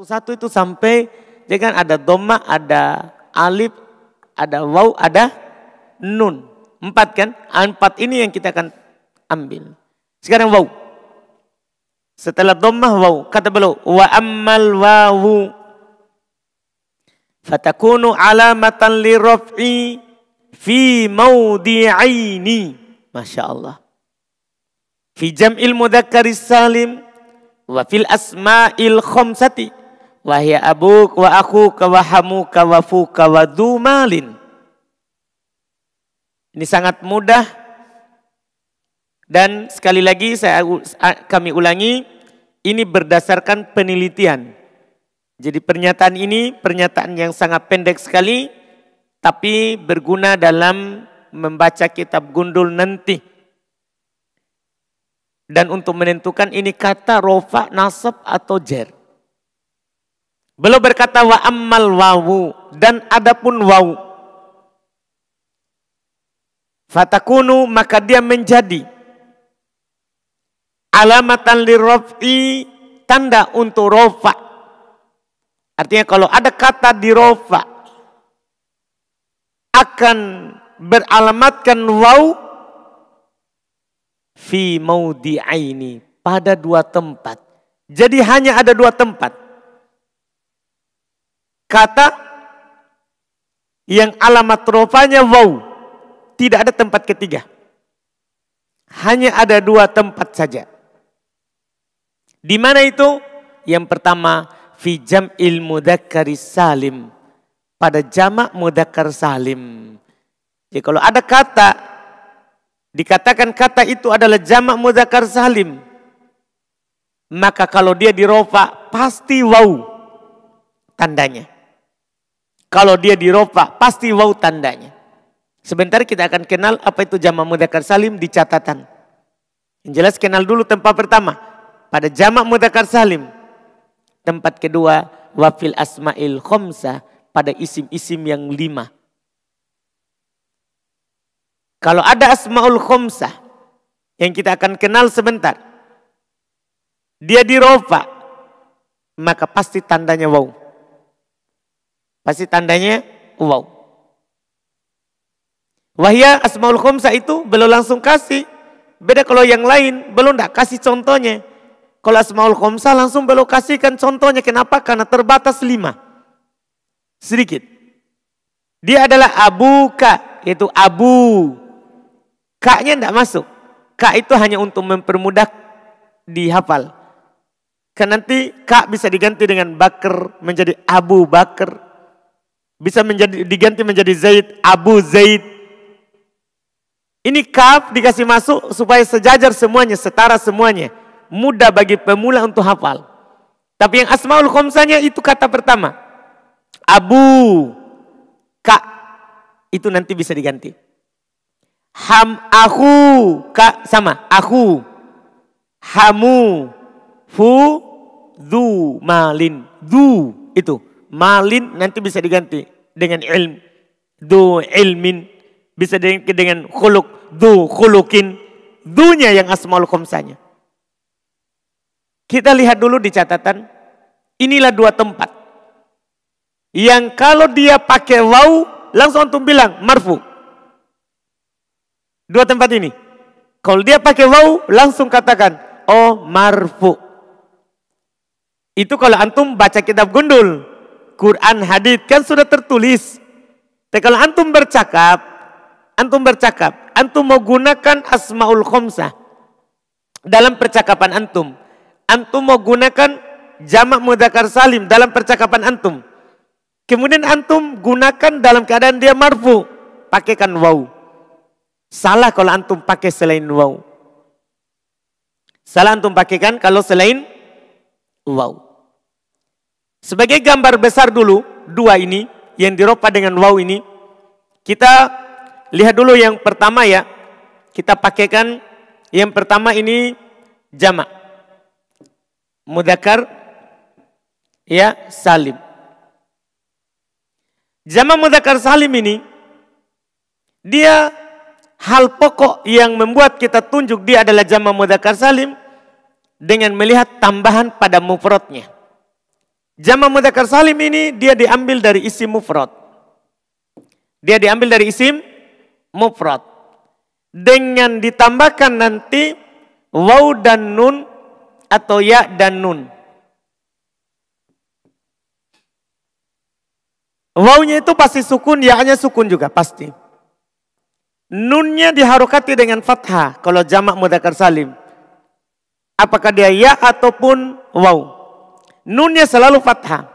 Satu-satu itu sampai jangan ada doma, ada alif, ada waw, ada nun. Empat kan? Empat ini yang kita akan ambil. Sekarang waw. Setelah dhammah waw, kata beliau, wa ammal wawu fatakunu alamatan li raf'i fi mawdi'aini. Masya Allah. Fi jam'il mudhakkaris salim wa fil asma'il khamsati wa hiya abuk wa wa fuka wa dumalin. Ini sangat mudah dan sekali lagi saya kami ulangi, ini berdasarkan penelitian. Jadi pernyataan ini pernyataan yang sangat pendek sekali, tapi berguna dalam membaca kitab gundul nanti. Dan untuk menentukan ini kata rofa, nasab atau jer. Belum berkata wa ammal wawu dan adapun wawu. Fatakunu maka dia menjadi alamatan lirraf'i tanda untuk rofa. Artinya kalau ada kata di rofa akan beralamatkan waw fi maudi'aini pada dua tempat. Jadi hanya ada dua tempat. Kata yang alamat rofanya waw. Tidak ada tempat ketiga. Hanya ada dua tempat saja. Di mana itu? Yang pertama, fi jam'il mudzakkari salim. Pada jamak mudakkar salim. Jadi kalau ada kata dikatakan kata itu adalah jamak mudzakkar salim, maka kalau dia dirofa pasti wow tandanya. Kalau dia dirofa pasti wow tandanya. Sebentar kita akan kenal apa itu jamak mudzakkar salim di catatan. Yang jelas kenal dulu tempat pertama pada jamak mudakar salim. Tempat kedua wafil asma'il khomsa pada isim-isim yang lima. Kalau ada asma'ul khomsa yang kita akan kenal sebentar. Dia dirofa maka pasti tandanya wow. Pasti tandanya wow. Wahya asmaul khomsa itu belum langsung kasih. Beda kalau yang lain belum tak kasih contohnya. Kalau Asmaul Khomsah langsung belokasikan contohnya. Kenapa? Karena terbatas lima. Sedikit. Dia adalah Abu Ka. Yaitu Abu. Kaknya tidak masuk. Kak itu hanya untuk mempermudah dihafal. Kan nanti kak bisa diganti dengan Bakar menjadi Abu Bakar. Bisa menjadi diganti menjadi Zaid, Abu Zaid. Ini kaf dikasih masuk supaya sejajar semuanya, setara semuanya mudah bagi pemula untuk hafal. Tapi yang asmaul khomsanya itu kata pertama. Abu, kak, itu nanti bisa diganti. Ham, aku, kak, sama, aku. Hamu, fu, du, malin, du, itu. Malin nanti bisa diganti dengan ilm. Du, ilmin, bisa diganti dengan khuluk, du, khulukin. Dunya yang asmaul khomsanya. Kita lihat dulu di catatan. Inilah dua tempat. Yang kalau dia pakai waw, langsung antum bilang marfu. Dua tempat ini. Kalau dia pakai waw, langsung katakan, oh marfu. Itu kalau antum baca kitab gundul. Quran, hadith kan sudah tertulis. Tapi kalau antum bercakap, antum bercakap, antum mau gunakan asmaul khomsah dalam percakapan antum antum mau gunakan jamak mudakar salim dalam percakapan antum. Kemudian antum gunakan dalam keadaan dia marfu. Pakaikan waw. Salah kalau antum pakai selain waw. Salah antum pakaikan kalau selain waw. Sebagai gambar besar dulu, dua ini yang diropa dengan waw ini. Kita lihat dulu yang pertama ya. Kita pakaikan yang pertama ini jamak mudakar ya salim. Jama mudakar salim ini dia hal pokok yang membuat kita tunjuk dia adalah jama mudakar salim dengan melihat tambahan pada mufradnya. Jama mudakar salim ini dia diambil dari isim mufrad. Dia diambil dari isim mufrad. Dengan ditambahkan nanti waw dan nun atau ya dan nun. Wawnya itu pasti sukun, ya-nya sukun juga pasti. Nunnya diharokati dengan fathah kalau jamak mudakar salim. Apakah dia ya ataupun waw. Nunnya selalu fathah.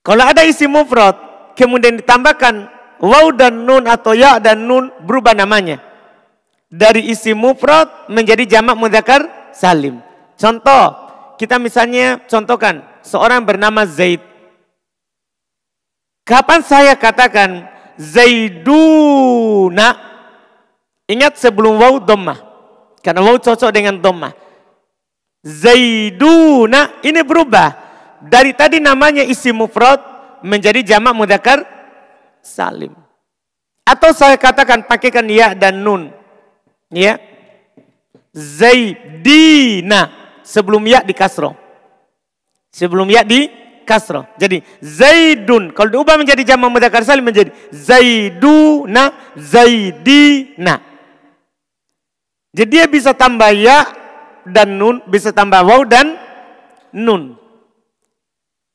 Kalau ada isi mufrad, kemudian ditambahkan waw dan nun atau ya dan nun berubah namanya. Dari isi mufrad menjadi jamak mudzakkar salim. Contoh, kita misalnya contohkan seorang bernama Zaid. Kapan saya katakan Zaiduna? Ingat sebelum waw dhammah. Karena waw cocok dengan dhammah. Zaiduna ini berubah. Dari tadi namanya isi mufrad menjadi jamak mudakar salim. Atau saya katakan pakaikan ya dan nun. Ya. Zaidina sebelum ya di kasro. Sebelum ya di kasro. Jadi Zaidun kalau diubah menjadi jamak mudakar salim menjadi Zaiduna Zaidina. Jadi dia bisa tambah ya dan nun bisa tambah waw dan nun.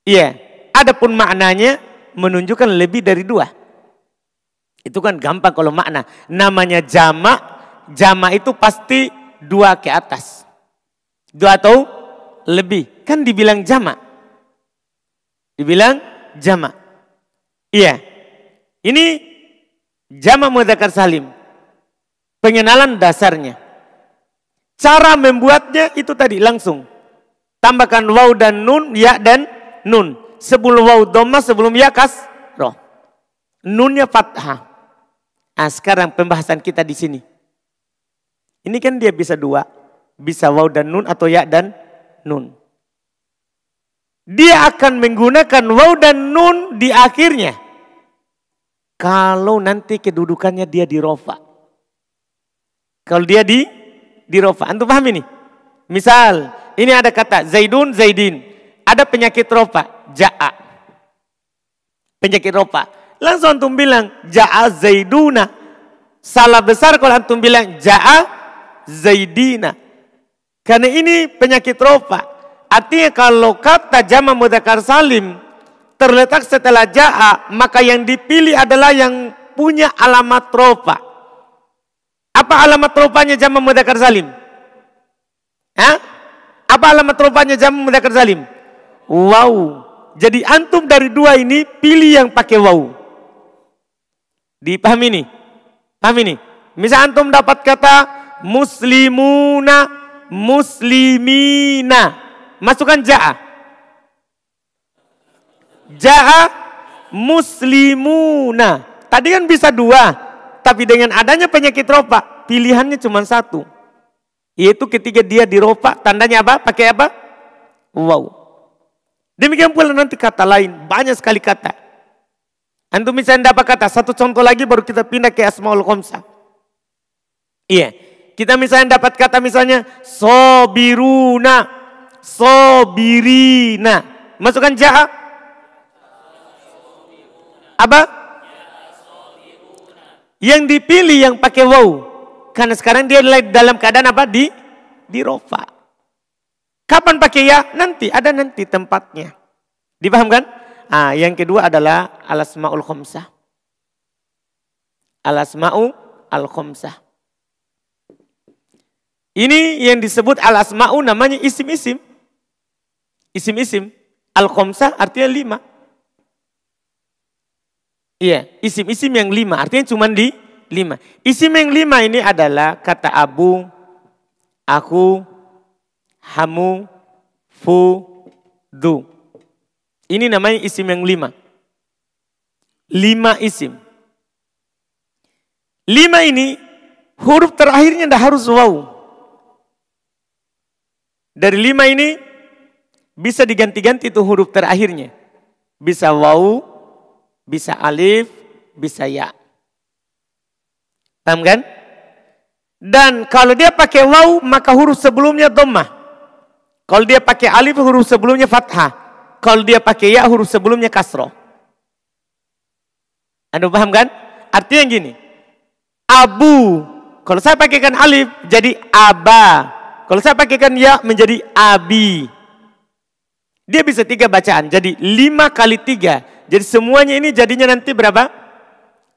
Iya, adapun maknanya menunjukkan lebih dari dua. Itu kan gampang kalau makna. Namanya jama, jama itu pasti dua ke atas. Dua atau lebih. Kan dibilang jama. Dibilang jama. Iya. Ini jama mudakar salim. Pengenalan dasarnya. Cara membuatnya itu tadi langsung. Tambahkan waw dan nun, ya dan nun. Sebelum waw doma, sebelum ya kas, roh. Nunnya fathah. Nah, sekarang pembahasan kita di sini. Ini kan dia bisa dua. Bisa waw dan nun atau ya dan nun. Dia akan menggunakan waw dan nun di akhirnya. Kalau nanti kedudukannya dia di rofa. Kalau dia di di rofa. Antum paham ini? Misal, ini ada kata Zaidun, Zaidin. Ada penyakit rofa, ja'a. Penyakit rofa. Langsung antum bilang, ja'a Zaiduna. Salah besar kalau antum bilang, ja'a Zaidina. Karena ini penyakit rofa. Artinya kalau kata jama mudakar salim terletak setelah ja'a, maka yang dipilih adalah yang punya alamat rofa. Apa alamat rupanya jam mudakar salim? Hah? Apa alamat rupanya jam mudakar salim? Wow. Jadi antum dari dua ini pilih yang pakai wow. Dipahami ini? Paham ini? Misal antum dapat kata muslimuna, muslimina. Masukkan ja'a. Ja'a muslimuna. Tadi kan bisa dua. Tapi dengan adanya penyakit ropa, pilihannya cuma satu. Yaitu ketika dia diropa, tandanya apa? Pakai apa? Wow. Demikian pula nanti kata lain, banyak sekali kata. Antum misalnya dapat kata, satu contoh lagi baru kita pindah ke Asmaul Khomsa. Iya, kita misalnya dapat kata misalnya sobiruna, sobirina. Masukkan jahat. Apa? Yang dipilih yang pakai wow. Karena sekarang dia dalam keadaan apa? Di di rofa. Kapan pakai ya? Nanti, ada nanti tempatnya. Dipahamkan? Ah, yang kedua adalah alasmaul khomsah. Alasma'u al-khomsah. Ini yang disebut alasma'u namanya isim-isim. Isim-isim. Al-khomsah artinya lima. Iya, isim-isim yang lima, artinya cuma di lima. Isim yang lima ini adalah kata abu, aku, hamu, fu, du. Ini namanya isim yang lima. Lima isim. Lima ini huruf terakhirnya tidak harus waw. Dari lima ini bisa diganti-ganti tuh huruf terakhirnya. Bisa waw, bisa alif, bisa ya. Paham kan? Dan kalau dia pakai waw, maka huruf sebelumnya dhammah. Kalau dia pakai alif, huruf sebelumnya fathah. kalau dia pakai ya huruf sebelumnya kasroh. Anda paham kan? Artinya gini. Abu. Kalau saya pakaikan alif jadi aba. Kalau saya pakaikan ya menjadi abi. Dia bisa tiga bacaan. Jadi lima kali tiga. Jadi semuanya ini jadinya nanti berapa?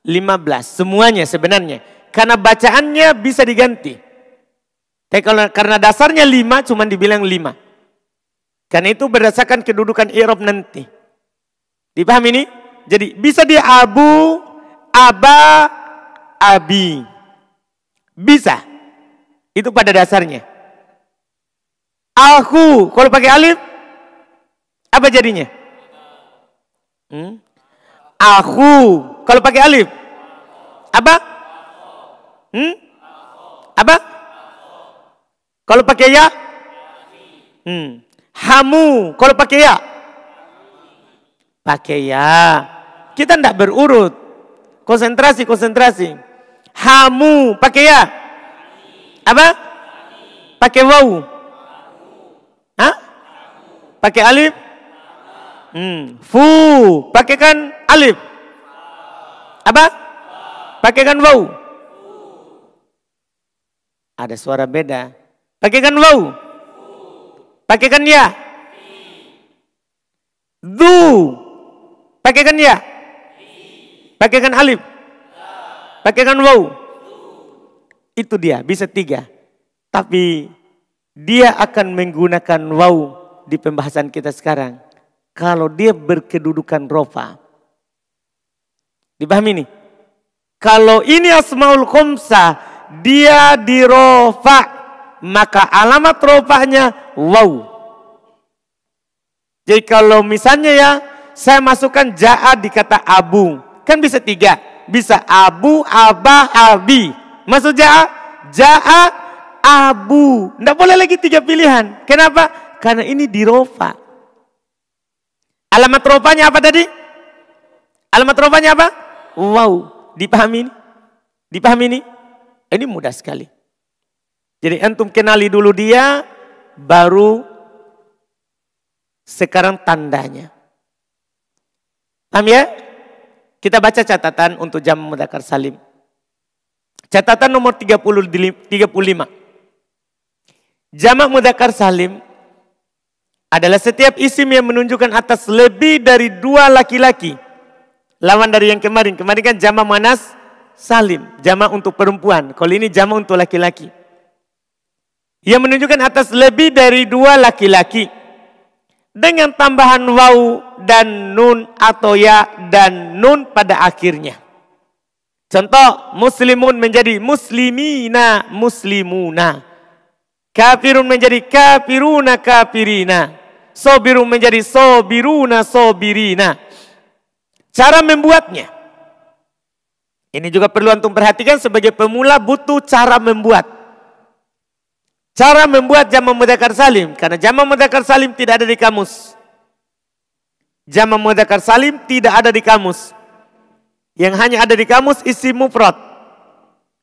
Lima belas. Semuanya sebenarnya. Karena bacaannya bisa diganti. Tapi kalau karena dasarnya lima, cuma dibilang lima. Karena itu berdasarkan kedudukan Eropa nanti. Dipahami ini? Jadi bisa dia abu, aba, abi. Bisa. Itu pada dasarnya. Aku, kalau pakai alif, apa jadinya? Hmm? Aku, kalau pakai alif, apa? Hmm? Apa? Kalau pakai ya? Hmm. Hamu, kalau pakai ya? Pakai ya. Kita tidak berurut. Konsentrasi, konsentrasi. Hamu, pakai ya? Apa? Pakai wau. Hah? Pakai alif? Hmm. Fu, pakaikan alif. Apa? Pakaikan wau. Ada suara beda. Pakaikan wau. Pakaikan ya. Du. Pakaikan ya. Pakaikan alif. Pakaikan wau. Itu dia, bisa tiga. Tapi dia akan menggunakan wau di pembahasan kita sekarang. Kalau dia berkedudukan rofa. Dipahami ini? Kalau ini asmaul khomsa, dia di rofa. Maka alamat rofanya wow. Jadi kalau misalnya ya, saya masukkan ja'a di kata abu. Kan bisa tiga. Bisa abu, abah, abi. Masuk ja'a? Ja'a abu. Tidak boleh lagi tiga pilihan. Kenapa? Karena ini di rofa. Alamat rofanya apa tadi? Alamat rofanya apa? Wow, dipahami ini? Dipahami ini? Ini mudah sekali. Jadi antum kenali dulu dia, baru sekarang tandanya. Paham ya? Kita baca catatan untuk jam mudakar salim. Catatan nomor 30, 35. Jamak mudakar salim adalah setiap isim yang menunjukkan atas lebih dari dua laki-laki. Lawan dari yang kemarin. Kemarin kan jamak manas salim. Jamak untuk perempuan. Kalau ini jamak untuk laki-laki. Yang menunjukkan atas lebih dari dua laki-laki. Dengan tambahan wau dan nun atau ya dan nun pada akhirnya. Contoh muslimun menjadi muslimina muslimuna. Kafirun menjadi kafiruna kafirina. Sobirun menjadi sobiruna sobirina. Cara membuatnya. Ini juga perlu antum perhatikan sebagai pemula butuh cara membuat. Cara membuat jama mudakar salim. Karena jama mudakar salim tidak ada di kamus. Jama mudakar salim tidak ada di kamus. Yang hanya ada di kamus isi mufrad.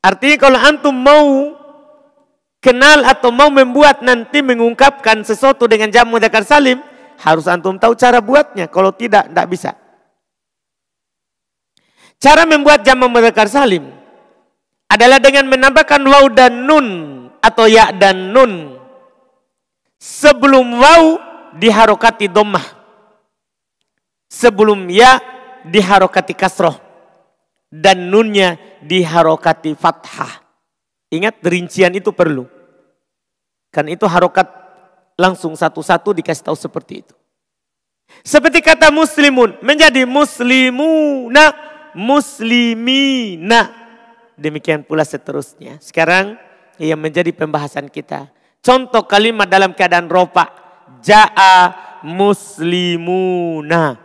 Artinya kalau antum mau kenal atau mau membuat nanti mengungkapkan sesuatu dengan jamu mudzakkar salim, harus antum tahu cara buatnya. Kalau tidak, tidak bisa. Cara membuat jamu mudzakkar salim adalah dengan menambahkan waw dan nun atau ya dan nun. Sebelum waw diharokati domah. Sebelum ya diharokati kasroh. Dan nunnya diharokati fathah. Ingat rincian itu perlu. Kan itu harokat langsung satu-satu dikasih tahu seperti itu. Seperti kata muslimun menjadi muslimuna, muslimina. Demikian pula seterusnya. Sekarang yang menjadi pembahasan kita. Contoh kalimat dalam keadaan ropa. Ja'a muslimuna.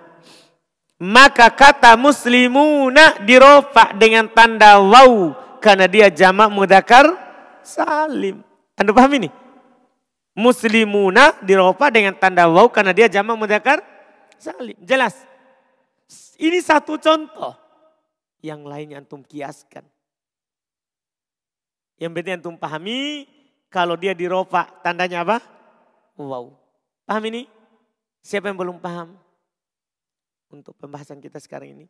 Maka kata muslimuna dirofa dengan tanda waw karena dia jamak mudakar salim. Anda paham ini? Muslimuna diropa dengan tanda waw karena dia jamak mudakar salim. Jelas. Ini satu contoh. Yang lainnya antum kiaskan. Yang penting antum pahami kalau dia diropa tandanya apa? Wow. Paham ini? Siapa yang belum paham untuk pembahasan kita sekarang ini?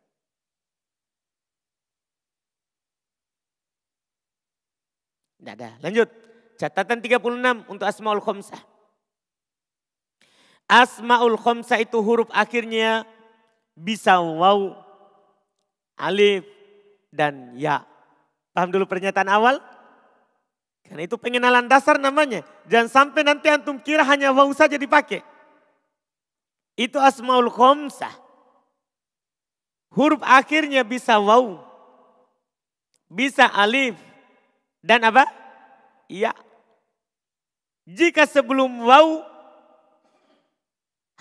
Tidak ada. Lanjut. Catatan 36 untuk Asmaul Khomsah. Asmaul Khomsah itu huruf akhirnya bisa waw, alif, dan ya. Paham dulu pernyataan awal? Karena itu pengenalan dasar namanya. Jangan sampai nanti antum kira hanya waw saja dipakai. Itu asmaul khomsah. Huruf akhirnya bisa waw. Bisa alif. Dan apa? Ya. Jika sebelum waw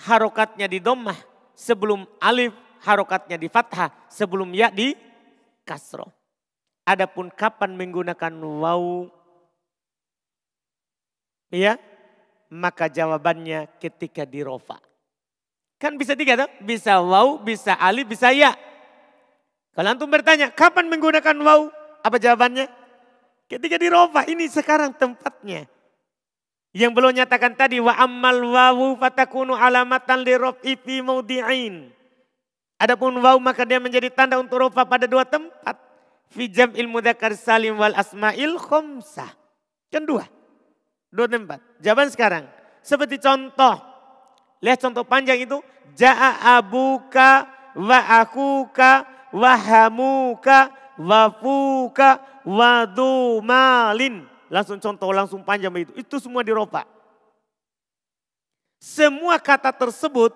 harokatnya di domah. Sebelum alif harokatnya di fathah. Sebelum ya di kasroh. Adapun kapan menggunakan waw, ya, maka jawabannya ketika dirofa. Kan bisa tiga tuh, bisa waw, bisa alif, bisa ya. Kalau antum bertanya, kapan menggunakan waw? Apa jawabannya? Ketika dirofa, ini sekarang tempatnya. Yang belum nyatakan tadi, wa ammal wawu fatakunu alamatan li rof'i fi maudi'in. Adapun waw maka dia menjadi tanda untuk rofa pada dua tempat. Fi jam'il mudakar salim wal asma'il khomsah. Kan dua. Dua tempat. Jawaban sekarang. Seperti contoh. Lihat contoh panjang itu. Ja'a abuka wa akuka wa hamuka wa fuka wa dumalin. Langsung contoh, langsung panjang itu. Itu semua diropa. Semua kata tersebut,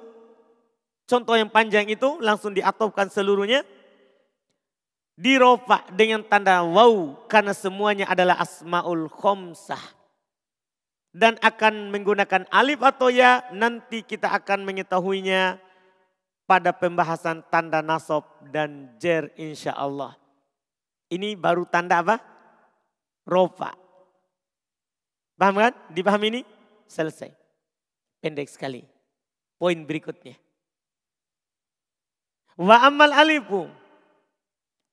contoh yang panjang itu langsung diatopkan seluruhnya dirofa dengan tanda waw karena semuanya adalah asmaul khomsah. Dan akan menggunakan alif atau ya nanti kita akan mengetahuinya pada pembahasan tanda nasab dan jer insya Allah. Ini baru tanda apa? Rofa. Paham kan? Dipahami ini? Selesai. Pendek sekali. Poin berikutnya. Wa amal alifu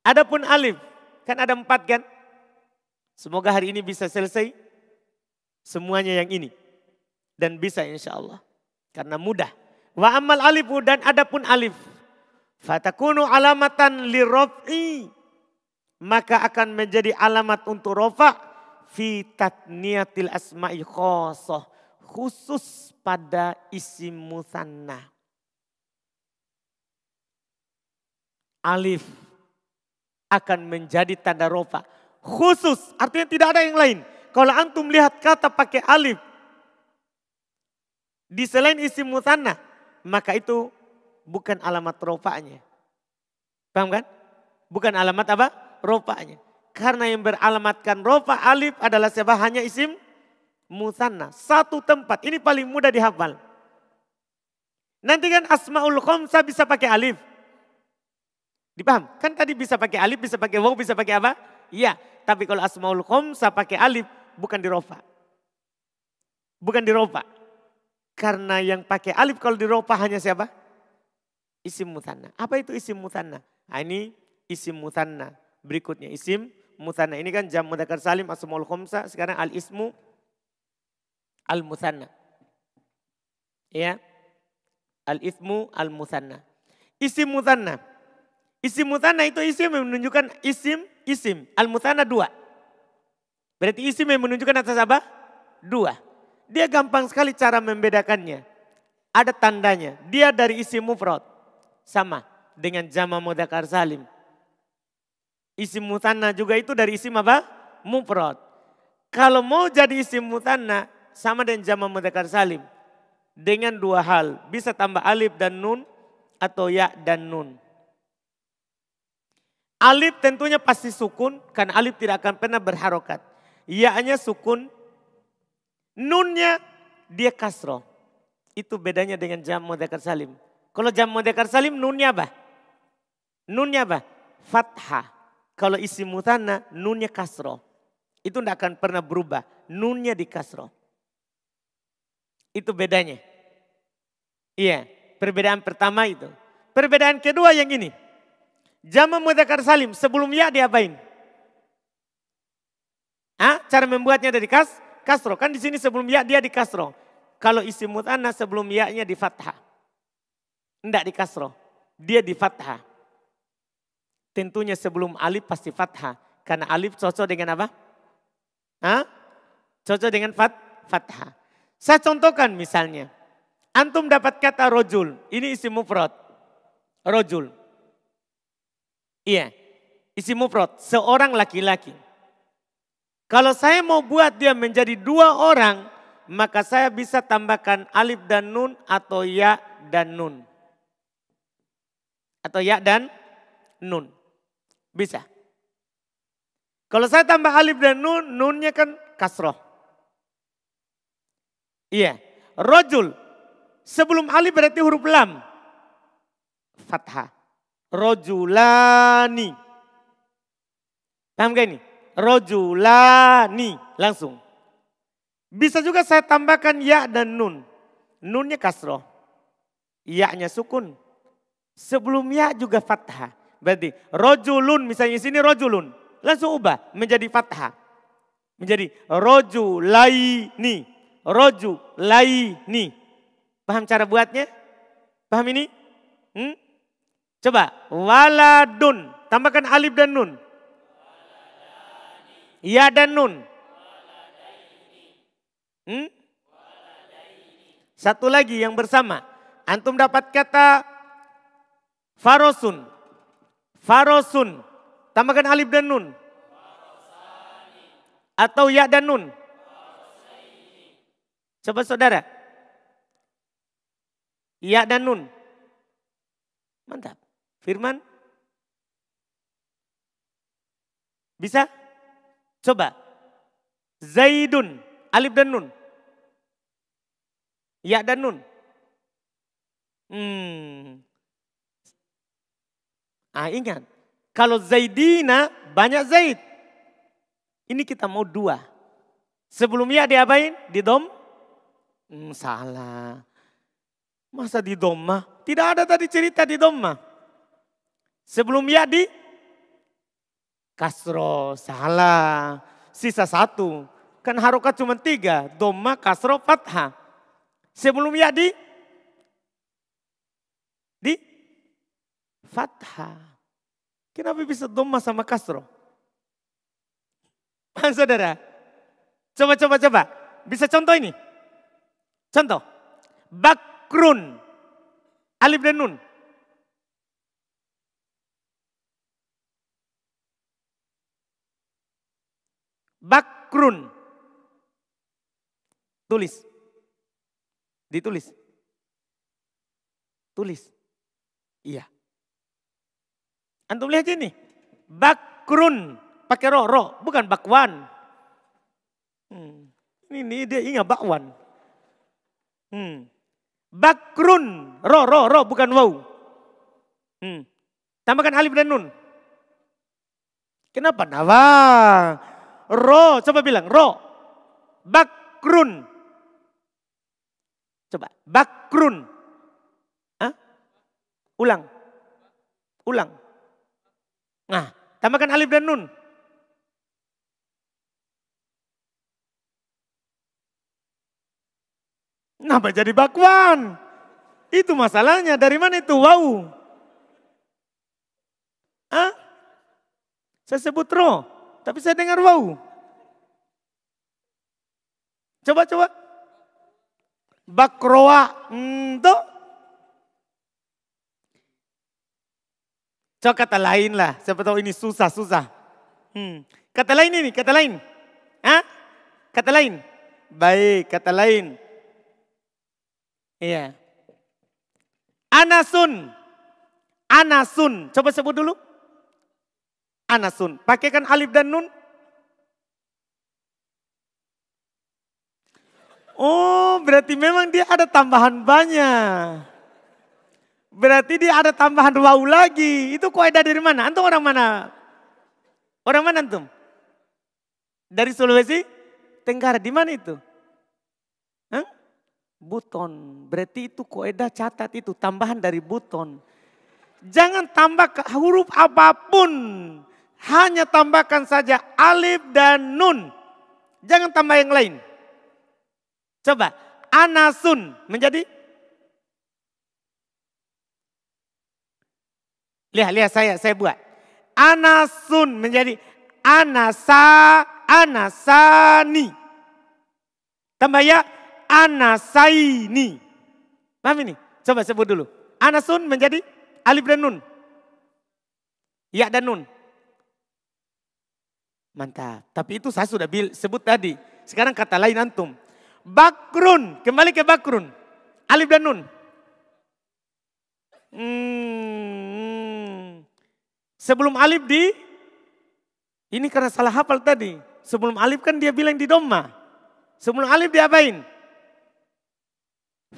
Adapun alif, kan ada empat kan? Semoga hari ini bisa selesai semuanya yang ini. Dan bisa insya Allah. Karena mudah. Wa amal alifu dan adapun alif. Fatakunu alamatan lirof'i. Maka akan menjadi alamat untuk rofa. Fi tatniyatil asma'i khosoh. Khusus pada isim musanna. Alif akan menjadi tanda rofa. Khusus, artinya tidak ada yang lain. Kalau antum lihat kata pakai alif di selain isim mutanna, maka itu bukan alamat rofanya. Paham kan? Bukan alamat apa? Rofanya. Karena yang beralamatkan rofa alif adalah siapa? Hanya isim mutanna. Satu tempat. Ini paling mudah dihafal. Nanti kan asmaul khomsa bisa pakai alif. Dipaham? Kan tadi bisa pakai alif, bisa pakai waw, bisa pakai apa? Iya, tapi kalau asmaul khomsa pakai alif bukan di rofa. Bukan di rofa. Karena yang pakai alif kalau di rofa hanya siapa? Isim mutanna. Apa itu isim mutanna? Nah, ini isim mutanna. Berikutnya isim mutanna. Ini kan jam mudakar salim asmaul khomsa. Sekarang al ismu al mutanna. Ya. Al ismu al mutanna. Isim mutanna Isim mutana itu isim yang menunjukkan isim, isim. Al-mutana dua. Berarti isim yang menunjukkan atas apa? Dua. Dia gampang sekali cara membedakannya. Ada tandanya. Dia dari isim mufrad. Sama dengan jama mudakar salim. Isim mutana juga itu dari isim apa? Mufrad. Kalau mau jadi isim mutana sama dengan jama mudakar salim. Dengan dua hal. Bisa tambah alif dan nun atau ya dan nun. Alif tentunya pasti sukun karena alif tidak akan pernah berharokat. Ya-nya sukun, nunnya dia kasro. Itu bedanya dengan jam mudakar salim. Kalau jam mudakar salim nunnya apa? Nunnya apa? Fathah. Kalau isi mutanna nunnya kasro. Itu tidak akan pernah berubah. Nunnya di kasro. Itu bedanya. Iya, perbedaan pertama itu. Perbedaan kedua yang ini. Jama mudakar salim sebelum ya diapain? Ah, cara membuatnya dari kas, kasro. Kan di sini sebelum ya dia di kasro. Kalau isi mutanna sebelum ya-nya di fathah. Tidak di kasroh. Dia di fathah. Tentunya sebelum alif pasti fathah. Karena alif cocok dengan apa? Hah? Cocok dengan fat, fathah. Saya contohkan misalnya. Antum dapat kata rojul. Ini isi mufrad. Rojul. Iya. Isi mufrad. Seorang laki-laki. Kalau saya mau buat dia menjadi dua orang, maka saya bisa tambahkan alif dan nun atau ya dan nun. Atau ya dan nun. Bisa. Kalau saya tambah alif dan nun, nunnya kan kasroh. Iya. Rojul. Sebelum alif berarti huruf lam. Fathah. Rojulani. Paham gak ini? Rojulani. Langsung. Bisa juga saya tambahkan ya dan nun. Nunnya kasroh. Ya-nya sukun. Sebelum ya juga fathah. Berarti rojulun misalnya sini rojulun. Langsung ubah menjadi fathah. Menjadi rojulaini. Rojulaini. Paham cara buatnya? Paham ini? Hmm? Coba. Waladun. Tambahkan alif dan nun. Ya dan nun. Hmm? Satu lagi yang bersama. Antum dapat kata farosun. Farosun. Tambahkan alif dan nun. Atau ya dan nun. Coba saudara. Ya dan nun. Mantap. Firman. Bisa? Coba. Zaidun. Alif dan nun. Ya dan nun. Hmm. Ah ingat. Kalau Zaidina banyak Zaid. Ini kita mau dua. Sebelum ya diapain? Di dom? Hmm, salah. Masa di doma? Tidak ada tadi cerita di doma. Sebelum ya di Kasro, salah. Sisa satu. Kan harokat cuma tiga. Doma, kasro, fathah. Sebelum ya di? Di? Fathah. Kenapa bisa doma sama kasro? Saudara, coba coba coba. Bisa contoh ini? Contoh. Bakrun. Alif dan nun. Bakrun. Tulis. Ditulis. Tulis. Iya. Antum lihat ini. Bakrun. Pakai ro, ro. Bukan bakwan. Hmm. Ini, dia ingat bakwan. Hmm. Bakrun. Ro, ro, ro. Bukan wow. Hmm. Tambahkan alif dan nun. Kenapa? Nawa. Ro, coba bilang ro. Bakrun. Coba, bakrun. Hah? Ulang. Ulang. Nah, tambahkan alif dan nun. Kenapa jadi bakwan? Itu masalahnya. Dari mana itu? Wow. Hah? Saya sebut ro. Tapi saya dengar wow. Coba, coba. Bakroa. Hmm, Coba kata lain lah. Siapa tahu ini susah-susah. Hmm. Kata lain ini, kata lain. Hah? Kata lain. Baik, kata lain. Iya. Anasun. Anasun. Coba sebut dulu. Anasun. Pakaikan alif dan nun. Oh, berarti memang dia ada tambahan banyak. Berarti dia ada tambahan wau lagi. Itu kaidah dari mana? Antum orang mana? Orang mana antum? Dari Sulawesi Tenggara. Di mana itu? Hah? Buton. Berarti itu kaidah catat itu tambahan dari buton. Jangan tambah huruf apa pun. Hanya tambahkan saja alif dan nun. Jangan tambah yang lain. Coba, anasun menjadi Lihat, lihat saya, saya buat. Anasun menjadi anasa, anasani. Tambah ya, anasaini. Paham ini? Coba sebut dulu. Anasun menjadi alif dan nun. Ya dan nun. Mantap. Tapi itu saya sudah sebut tadi. Sekarang kata lain antum. Bakrun. Kembali ke bakrun. Alif dan nun. Hmm. Sebelum alif di, ini karena salah hafal tadi. Sebelum alif kan dia bilang di doma. Sebelum alif diapain?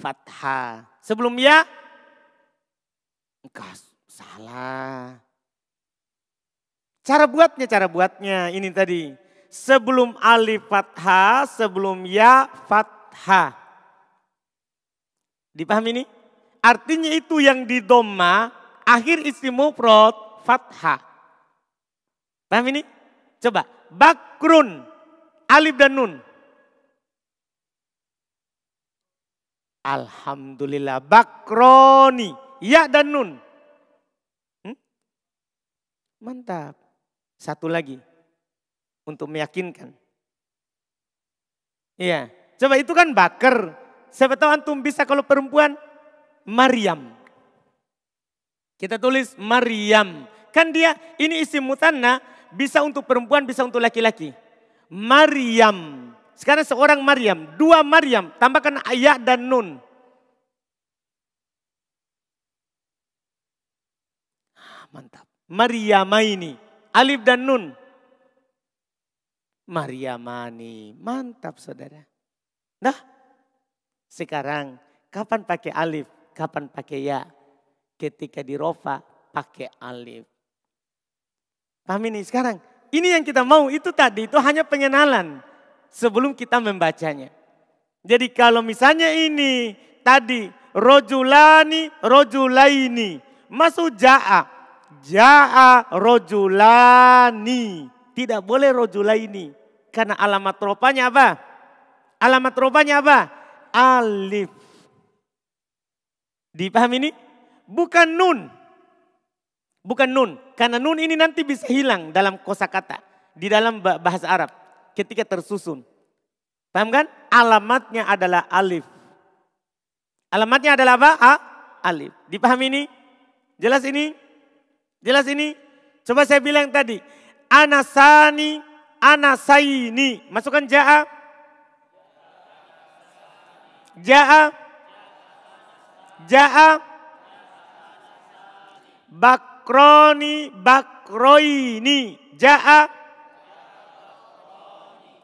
Fathah. Sebelum ya, enggak salah. Cara buatnya, cara buatnya ini tadi. Sebelum alif fathah, sebelum ya fathah. Dipahami ini? Artinya itu yang di doma, akhir isim mufrad fathah. Paham ini? Coba. Bakrun. Alif dan nun. Alhamdulillah. Bakroni. Ya dan nun. Hmm? Mantap. Satu lagi. Untuk meyakinkan. Iya. Coba itu kan bakar. Siapa tahu antum bisa kalau perempuan Maryam. Kita tulis Maryam. Kan dia ini isim mutanna bisa untuk perempuan bisa untuk laki-laki. Maryam. Sekarang seorang Maryam, dua Maryam, tambahkan ayat dan nun. Mantap. Maryamaini, alif dan nun. Maryamani, mantap saudara. Nah, sekarang kapan pakai alif? Kapan pakai ya? Ketika di rofa pakai alif. Paham ini sekarang? Ini yang kita mau itu tadi itu hanya pengenalan sebelum kita membacanya. Jadi kalau misalnya ini tadi rojulani rojulaini masuk ja'a. Ja'a rojulani. Tidak boleh rojulaini. Karena alamat ropanya apa? Alamat ropanya apa? Alif. Dipahami ini? Bukan nun. Bukan nun. Karena nun ini nanti bisa hilang dalam kosakata Di dalam bahasa Arab. Ketika tersusun. Paham kan? Alamatnya adalah alif. Alamatnya adalah apa? A, alif. Dipahami ini? Jelas ini? Jelas ini? Coba saya bilang tadi. Anasani, anasaini. Masukkan ja'a. Ja'a. Ja'a bakroni bakroini. Ja'a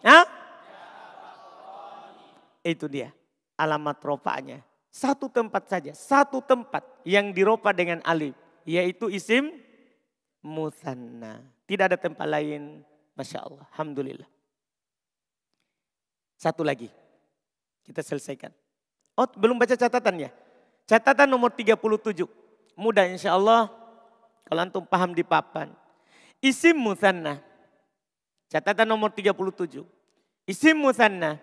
Hah? Itu dia alamat ropanya. Satu tempat saja, satu tempat yang diropa dengan alif. Yaitu isim musanna. Tidak ada tempat lain. Masya Allah, Alhamdulillah. Satu lagi, kita selesaikan. Oh belum baca catatannya. Catatan nomor 37. Mudah insya Allah kalau antum paham di papan. Isim musanna. Catatan nomor 37. Isim musanna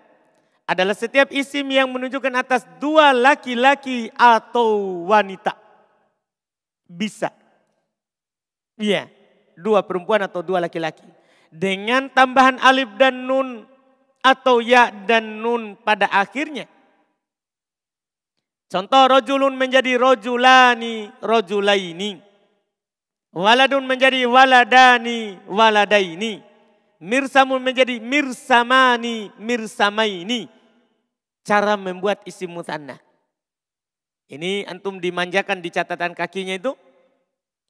adalah setiap isim yang menunjukkan atas dua laki-laki atau wanita. Bisa. Iya, dua perempuan atau dua laki-laki. Dengan tambahan alif dan nun atau ya dan nun pada akhirnya Contoh rojulun menjadi rojulani, rojulaini. Waladun menjadi waladani, waladaini. Mirsamun menjadi mirsamani, mirsamaini. Cara membuat isim mutanna. Ini antum dimanjakan di catatan kakinya itu.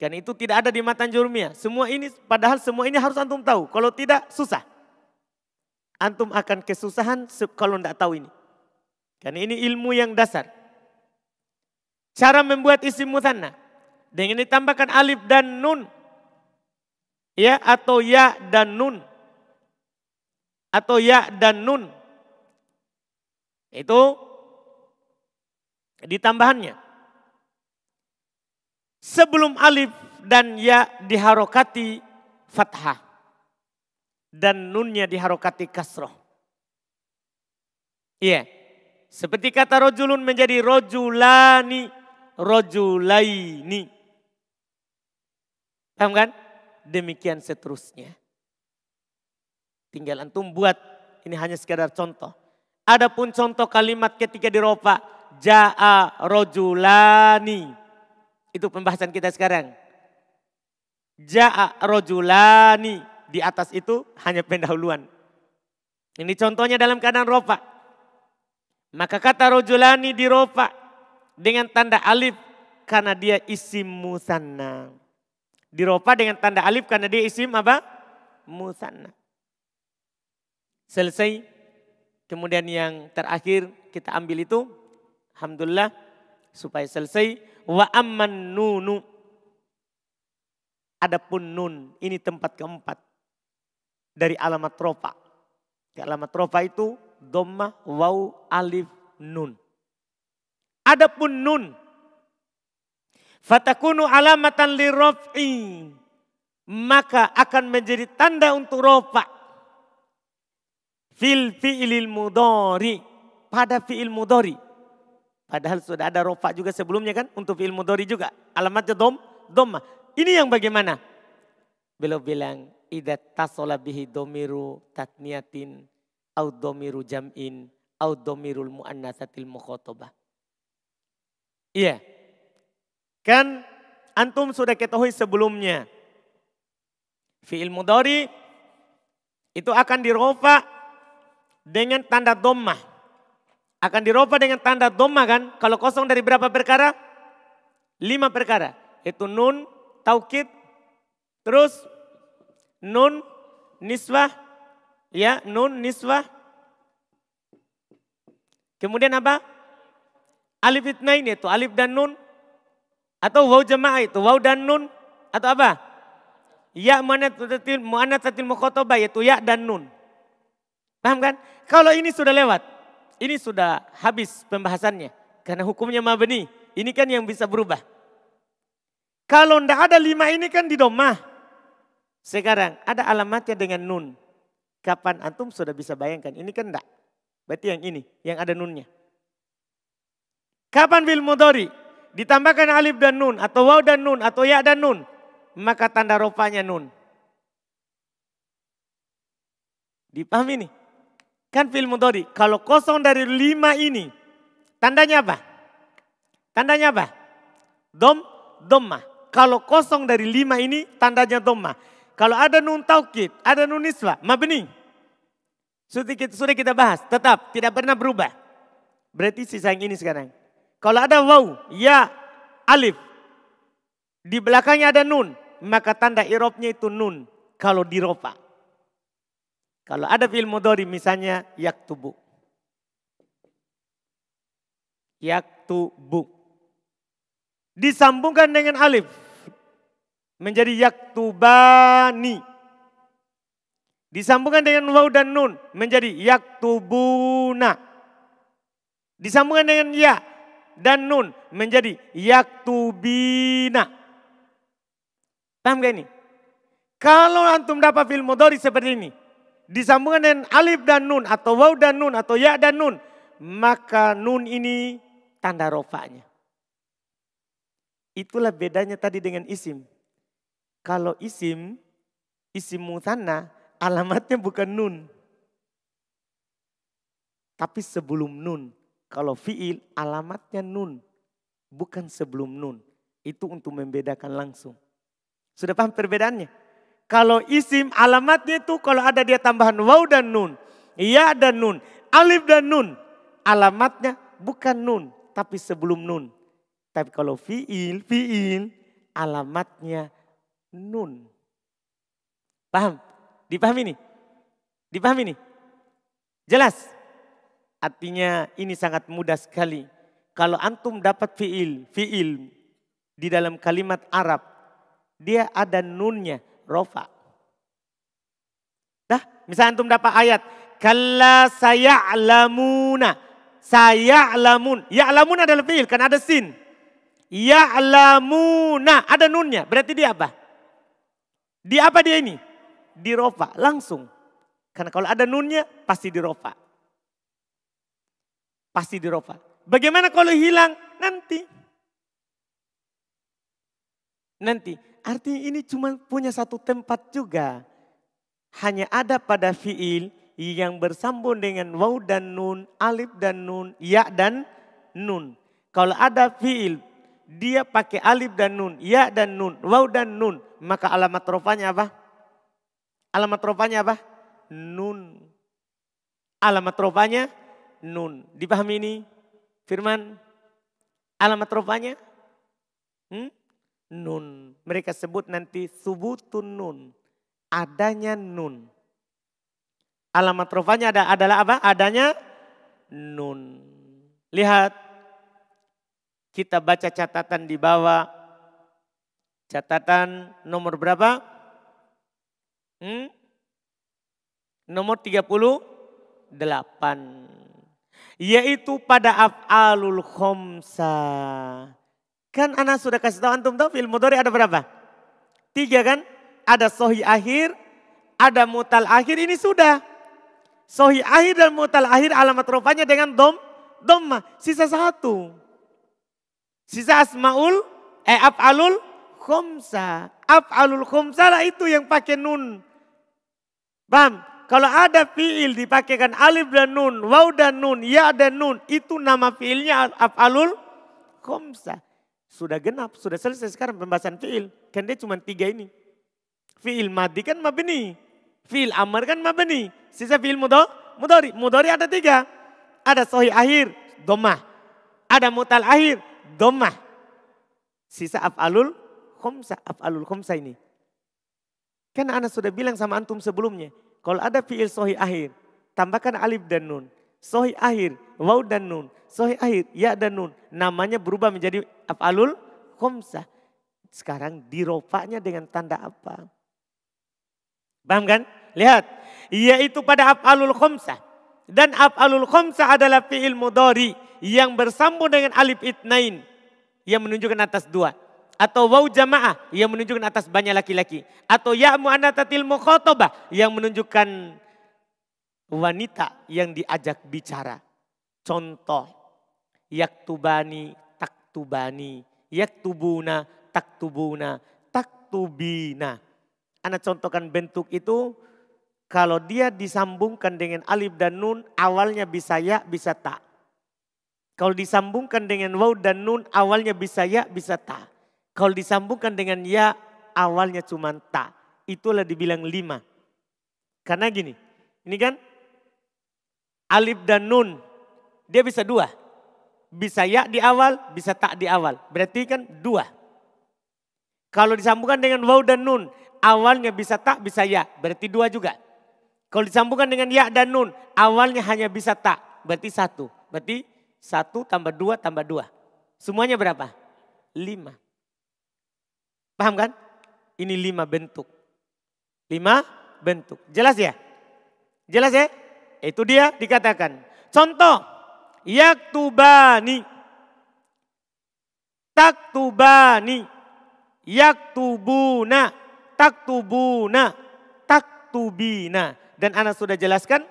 Kan itu tidak ada di matan jurumia. Semua ini, padahal semua ini harus antum tahu. Kalau tidak, susah. Antum akan kesusahan kalau tidak tahu ini. Karena ini ilmu yang dasar. Cara membuat isim musanna dengan ditambahkan alif dan nun. Ya atau ya dan nun. Atau ya dan nun. Itu ditambahannya. Sebelum alif dan ya diharokati fathah. Dan nunnya diharokati kasroh. Iya. Seperti kata rojulun menjadi rojulani rojulaini. Paham kan? Demikian seterusnya. Tinggal antum buat, ini hanya sekedar contoh. Adapun contoh kalimat ketika diropa, ja'a rojulani. Itu pembahasan kita sekarang. Ja'a rojulani. Di atas itu hanya pendahuluan. Ini contohnya dalam keadaan ropa. Maka kata rojulani di ropa dengan tanda alif karena dia isim musanna. Diropa dengan tanda alif karena dia isim apa? Musanna. Selesai. Kemudian yang terakhir kita ambil itu. Alhamdulillah. Supaya selesai. Wa amman nunu. Adapun nun. Ini tempat keempat. Dari alamat ropa. Alamat ropa itu. Doma, waw, alif, nun. Adapun nun. Fatakunu alamatan lirraf'i. Maka akan menjadi tanda untuk ropa. Fil fi'ilil mudori. Pada fi'il mudori. Padahal sudah ada rofa juga sebelumnya kan. Untuk fi'il mudori juga. Alamatnya dom, doma. Ini yang bagaimana? Beliau bilang. Ida tasola bihi domiru tatniatin. Au domiru jam'in. Au domirul mu'annasatil mukhotobah. Iya. Kan antum sudah ketahui sebelumnya. Fi'il mudori itu akan dirofa dengan tanda domah. Akan dirofa dengan tanda domah kan. Kalau kosong dari berapa perkara? Lima perkara. Itu nun, taukid, terus nun, niswah, ya nun, niswah. Kemudian apa? Alif itnain itu, alif dan nun. Atau waw jamaah itu, waw dan nun. Atau apa? Ya mu'anatsatil mukhotobah yaitu ya dan nun. Paham kan? Kalau ini sudah lewat, ini sudah habis pembahasannya. Karena hukumnya mabni, ini kan yang bisa berubah. Kalau ndak ada lima ini kan di domah. Sekarang ada alamatnya dengan nun. Kapan antum sudah bisa bayangkan? Ini kan enggak. Berarti yang ini, yang ada nunnya. Kapan bil mudori? Ditambahkan alif dan nun atau waw dan nun atau ya dan nun, maka tanda rofanya nun. Dipahami nih? Kan fil mudhari. Kalau kosong dari lima ini, tandanya apa? Tandanya apa? Dom, domma. Kalau kosong dari lima ini, tandanya domma. Kalau ada nun taukid, ada nun niswa, mabni. Sudah kita, sudah kita bahas, tetap tidak pernah berubah. Berarti sisa yang ini sekarang. Kalau ada waw, ya, alif. Di belakangnya ada nun. Maka tanda irobnya itu nun. Kalau diropa. Kalau ada fi'il mudhari misalnya yaktubu. Yaktubu. Disambungkan dengan alif. Menjadi yaktubani. Disambungkan dengan waw dan nun. Menjadi yaktubuna. Disambungkan dengan ya dan nun menjadi yaktubina. Paham gak ini? Kalau antum dapat film mudhari seperti ini, disambungkan dengan alif dan nun atau waw dan nun atau ya dan nun, maka nun ini tanda rofanya. Itulah bedanya tadi dengan isim. Kalau isim, isim mutanna alamatnya bukan nun. Tapi sebelum nun. Kalau fiil alamatnya nun, bukan sebelum nun. Itu untuk membedakan langsung. Sudah paham perbedaannya? Kalau isim alamatnya itu kalau ada dia tambahan waw dan nun. Ya dan nun. Alif dan nun. Alamatnya bukan nun. Tapi sebelum nun. Tapi kalau fiil, fiil alamatnya nun. Paham? Dipahami nih? Dipahami nih? Jelas? Artinya ini sangat mudah sekali. Kalau antum dapat fiil, fiil di dalam kalimat Arab, dia ada nunnya, rofa. Dah, misalnya antum dapat ayat, kalla saya'lamuna, saya'lamun. Ya'lamun adalah fiil, kan ada sin. Ya'lamuna, ada nunnya, berarti dia apa? Di apa dia ini? Di rofa, langsung. Karena kalau ada nunnya, pasti di rofa. Pasti dirofa. Bagaimana kalau hilang? Nanti. Nanti. artinya ini cuma punya satu tempat juga. Hanya ada pada fiil yang bersambung dengan waw dan nun, alif dan nun, ya dan nun. Kalau ada fiil dia pakai alif dan nun, ya dan nun, waw dan nun, maka alamat rofanya apa? Alamat rofanya apa? Nun. Alamat rofanya nun. Dipahami ini? Firman? Alamat rofanya? Hmm? Nun. Mereka sebut nanti subutun nun. Adanya nun. Alamat rofanya ada, adalah apa? Adanya nun. Lihat. Kita baca catatan di bawah. Catatan nomor berapa? Hmm? Nomor 30 delapan. Yaitu pada af'alul khomsa. Kan anak sudah kasih tahu antum tahu film mudhari ada berapa? Tiga kan? Ada sohi akhir, ada mutal akhir, ini sudah. Sohi akhir dan mutal akhir alamat rupanya dengan dom, domma. Sisa satu. Sisa asmaul, eh af'alul khomsa. Af'alul khomsa lah itu yang pakai nun. Paham? Kalau ada fiil dipakaikan alif dan nun, waw dan nun, ya dan nun, itu nama fiilnya af'alul khomsa. Sudah genap, sudah selesai sekarang pembahasan fiil. Kan dia cuma tiga ini. Fiil madi kan mabni. Fiil amar kan mabni. Sisa fiil mudor, mudori. Mudori ada tiga. Ada sohi akhir, domah. Ada mutal akhir, domah. Sisa af'alul khomsa, af'alul khomsa ini. Kan anak sudah bilang sama antum sebelumnya. Kalau ada fiil sohi akhir, tambahkan alif dan nun. Sohi akhir, waw dan nun. Sohi akhir, ya dan nun. Namanya berubah menjadi af'alul khomsah. Sekarang diropaknya dengan tanda apa? Paham kan? Lihat. Yaitu pada af'alul khomsah. Dan af'alul khomsah adalah fi'il mudori yang bersambung dengan alif itnain. Yang menunjukkan atas dua. Atau wau jamaah yang menunjukkan atas banyak laki-laki. Atau ya mu'anatatil mukhotobah yang menunjukkan wanita yang diajak bicara. Contoh, yaktubani taktubani, yaktubuna taktubuna, taktubina. Anda contohkan bentuk itu kalau dia disambungkan dengan alif dan nun awalnya bisa ya bisa tak. Kalau disambungkan dengan waw dan nun awalnya bisa ya bisa tak. Kalau disambungkan dengan ya awalnya cuma ta. Itulah dibilang lima. Karena gini, ini kan alif dan nun. Dia bisa dua. Bisa ya di awal, bisa tak di awal. Berarti kan dua. Kalau disambungkan dengan waw dan nun, awalnya bisa tak, bisa ya. Berarti dua juga. Kalau disambungkan dengan ya dan nun, awalnya hanya bisa tak. Berarti satu. Berarti satu tambah dua tambah dua. Semuanya berapa? Lima. Paham kan? Ini lima bentuk. Lima bentuk. Jelas ya? Jelas ya? Itu dia dikatakan. Contoh. Yaktubani. Taktubani. Yaktubuna. Taktubuna. Taktubina. Dan anak sudah jelaskan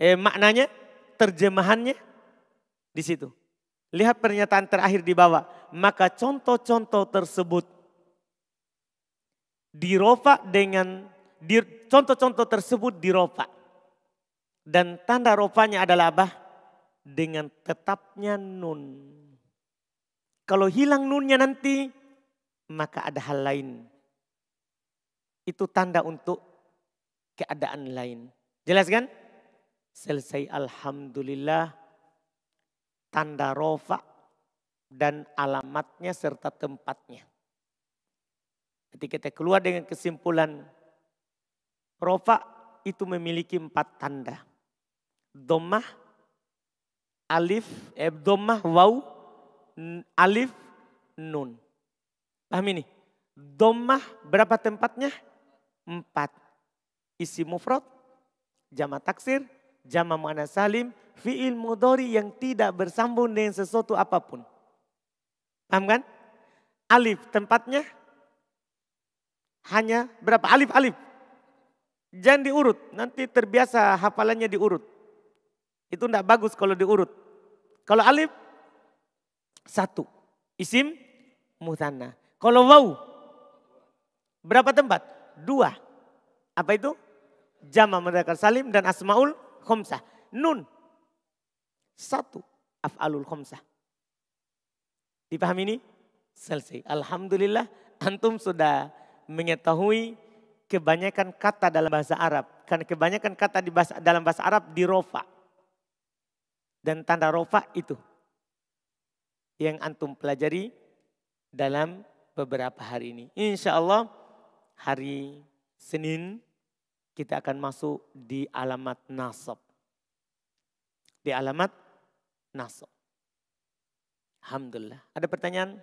eh, maknanya, terjemahannya di situ. Lihat pernyataan terakhir di bawah. Maka contoh-contoh tersebut dirofa dengan contoh-contoh tersebut dirofa. Dan tanda rofanya adalah apa? Dengan tetapnya nun. Kalau hilang nunnya nanti, maka ada hal lain. Itu tanda untuk keadaan lain. Jelas kan? Selesai Alhamdulillah. Tanda rofa dan alamatnya serta tempatnya. Ketika kita keluar dengan kesimpulan rofa itu memiliki empat tanda. Domah, alif, eh, domah, waw, alif, nun. Paham ini? Domah berapa tempatnya? Empat. Isi mufrad, jama taksir, jama mu'ana salim, fi'il mudori yang tidak bersambung dengan sesuatu apa pun. Paham kan? Alif tempatnya hanya berapa alif-alif. Jangan diurut, nanti terbiasa hafalannya diurut. Itu tidak bagus kalau diurut. Kalau alif, satu. Isim, mutanna. Kalau waw, Berapa tempat? Dua. Apa itu? Jama mudzakkar salim dan asmaul khomsah. Nun. Satu. Af'alul khomsah. Dipahami ini? Selesai. Alhamdulillah antum sudah mengetahui kebanyakan kata dalam bahasa Arab. Karena kebanyakan kata di bahasa, dalam bahasa Arab di rofa. Dan tanda rofa itu yang antum pelajari dalam beberapa hari ini. Insya Allah hari Senin kita akan masuk di alamat nasab. Di alamat nasab. Alhamdulillah. Ada pertanyaan?